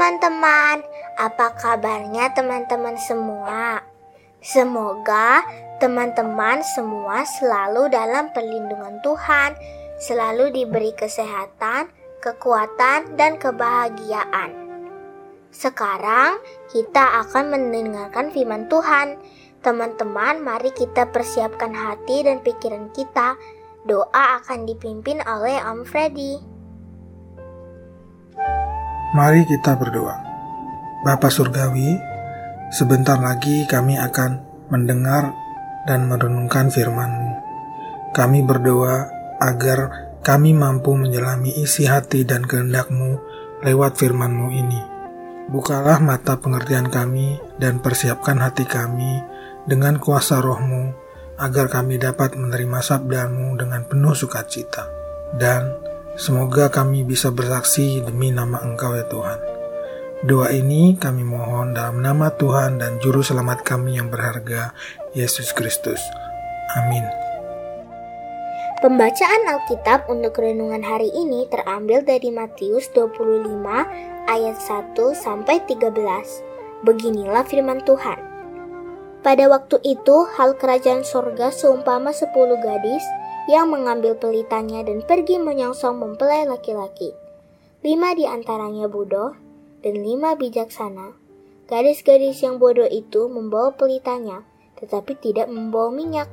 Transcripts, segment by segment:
Teman-teman, apa kabarnya teman-teman semua? Semoga teman-teman semua selalu dalam perlindungan Tuhan, selalu diberi kesehatan, kekuatan, dan kebahagiaan. Sekarang kita akan mendengarkan firman Tuhan. Teman-teman, mari kita persiapkan hati dan pikiran kita. Doa akan dipimpin oleh Om Freddy. Mari kita berdoa. Bapa Surgawi, sebentar lagi kami akan mendengar dan merenungkan firman-Mu. Kami berdoa agar kami mampu menjelami isi hati dan kehendak-Mu lewat firman-Mu ini. Bukalah mata pengertian kami dan persiapkan hati kami dengan kuasa roh-Mu agar kami dapat menerima sabda-Mu dengan penuh sukacita. Dan Semoga kami bisa bersaksi demi nama Engkau ya Tuhan. Doa ini kami mohon dalam nama Tuhan dan Juru Selamat kami yang berharga, Yesus Kristus. Amin. Pembacaan Alkitab untuk renungan hari ini terambil dari Matius 25 ayat 1 sampai 13. Beginilah firman Tuhan. Pada waktu itu, hal kerajaan sorga seumpama sepuluh gadis yang mengambil pelitanya dan pergi menyongsong mempelai laki-laki. Lima di antaranya bodoh dan lima bijaksana. Gadis-gadis yang bodoh itu membawa pelitanya, tetapi tidak membawa minyak.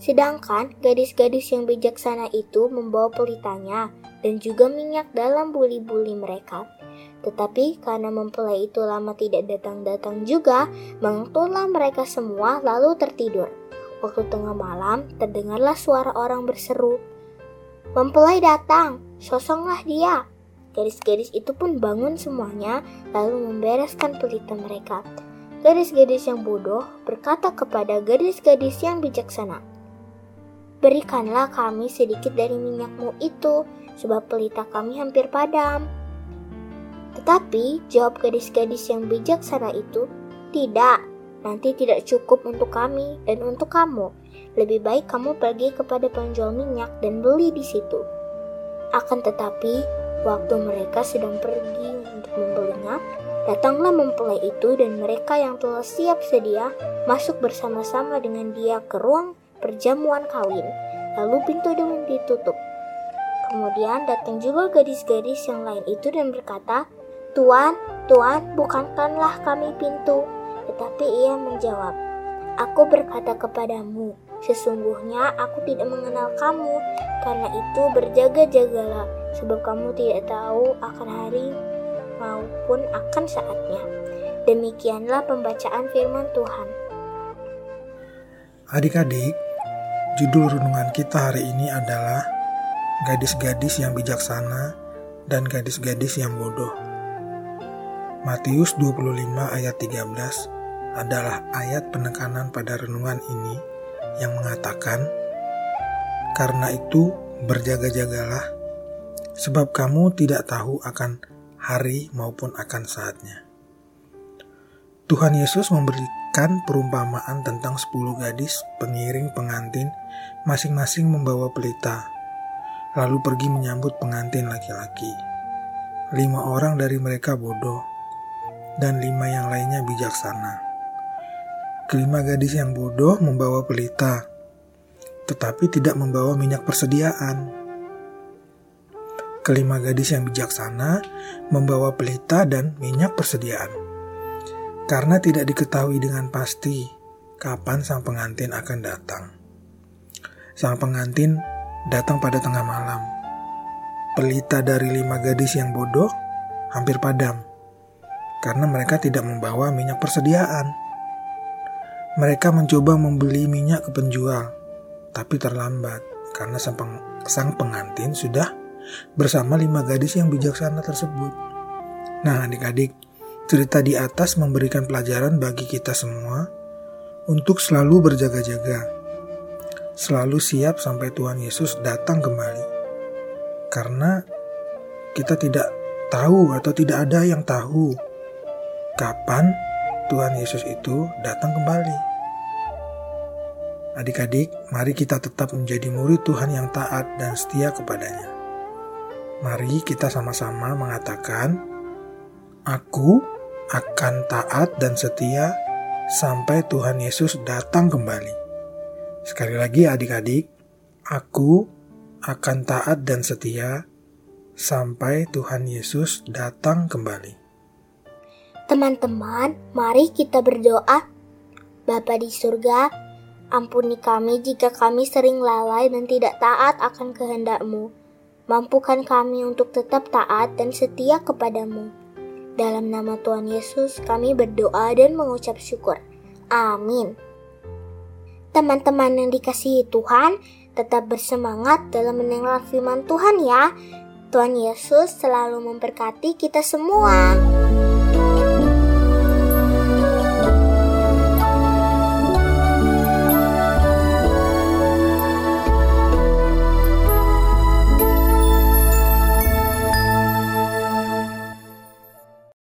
Sedangkan gadis-gadis yang bijaksana itu membawa pelitanya dan juga minyak dalam buli-buli mereka. Tetapi karena mempelai itu lama tidak datang-datang juga, mengetullah mereka semua lalu tertidur. Waktu tengah malam, terdengarlah suara orang berseru. Mempelai datang, sosonglah dia. Gadis-gadis itu pun bangun semuanya, lalu membereskan pelita mereka. Gadis-gadis yang bodoh berkata kepada gadis-gadis yang bijaksana, Berikanlah kami sedikit dari minyakmu itu, sebab pelita kami hampir padam. Tetapi jawab gadis-gadis yang bijaksana itu, Tidak, nanti tidak cukup untuk kami dan untuk kamu. Lebih baik kamu pergi kepada penjual minyak dan beli di situ. Akan tetapi, waktu mereka sedang pergi untuk membelinya, datanglah mempelai itu dan mereka yang telah siap sedia masuk bersama-sama dengan dia ke ruang perjamuan kawin. Lalu pintu dengan ditutup. Kemudian datang juga gadis-gadis yang lain itu dan berkata, Tuan, Tuan, bukankanlah kami pintu. Tetapi ia menjawab, Aku berkata kepadamu, sesungguhnya aku tidak mengenal kamu. Karena itu berjaga-jagalah, sebab kamu tidak tahu akan hari maupun akan saatnya. Demikianlah pembacaan firman Tuhan. Adik-adik, judul renungan kita hari ini adalah Gadis-gadis yang bijaksana dan gadis-gadis yang bodoh. Matius 25 ayat 13 adalah ayat penekanan pada renungan ini yang mengatakan, "Karena itu, berjaga-jagalah, sebab kamu tidak tahu akan hari maupun akan saatnya." Tuhan Yesus memberikan perumpamaan tentang sepuluh gadis pengiring pengantin masing-masing membawa pelita, lalu pergi menyambut pengantin laki-laki. Lima orang dari mereka bodoh, dan lima yang lainnya bijaksana. Kelima gadis yang bodoh membawa pelita, tetapi tidak membawa minyak persediaan. Kelima gadis yang bijaksana membawa pelita dan minyak persediaan. Karena tidak diketahui dengan pasti kapan sang pengantin akan datang. Sang pengantin datang pada tengah malam. Pelita dari lima gadis yang bodoh hampir padam karena mereka tidak membawa minyak persediaan. Mereka mencoba membeli minyak ke penjual, tapi terlambat karena sang, peng sang pengantin sudah bersama lima gadis yang bijaksana tersebut. Nah, adik-adik, cerita di atas memberikan pelajaran bagi kita semua untuk selalu berjaga-jaga, selalu siap sampai Tuhan Yesus datang kembali, karena kita tidak tahu atau tidak ada yang tahu kapan Tuhan Yesus itu datang kembali. Adik-adik, mari kita tetap menjadi murid Tuhan yang taat dan setia kepadanya. Mari kita sama-sama mengatakan, Aku akan taat dan setia sampai Tuhan Yesus datang kembali. Sekali lagi adik-adik, aku akan taat dan setia sampai Tuhan Yesus datang kembali. Teman-teman, mari kita berdoa. Bapa di surga, ampuni kami jika kami sering lalai dan tidak taat akan kehendak-Mu. Mampukan kami untuk tetap taat dan setia kepadamu. Dalam nama Tuhan Yesus, kami berdoa dan mengucap syukur. Amin. Teman-teman yang dikasihi Tuhan, tetap bersemangat dalam mendengar firman Tuhan ya. Tuhan Yesus selalu memberkati kita semua.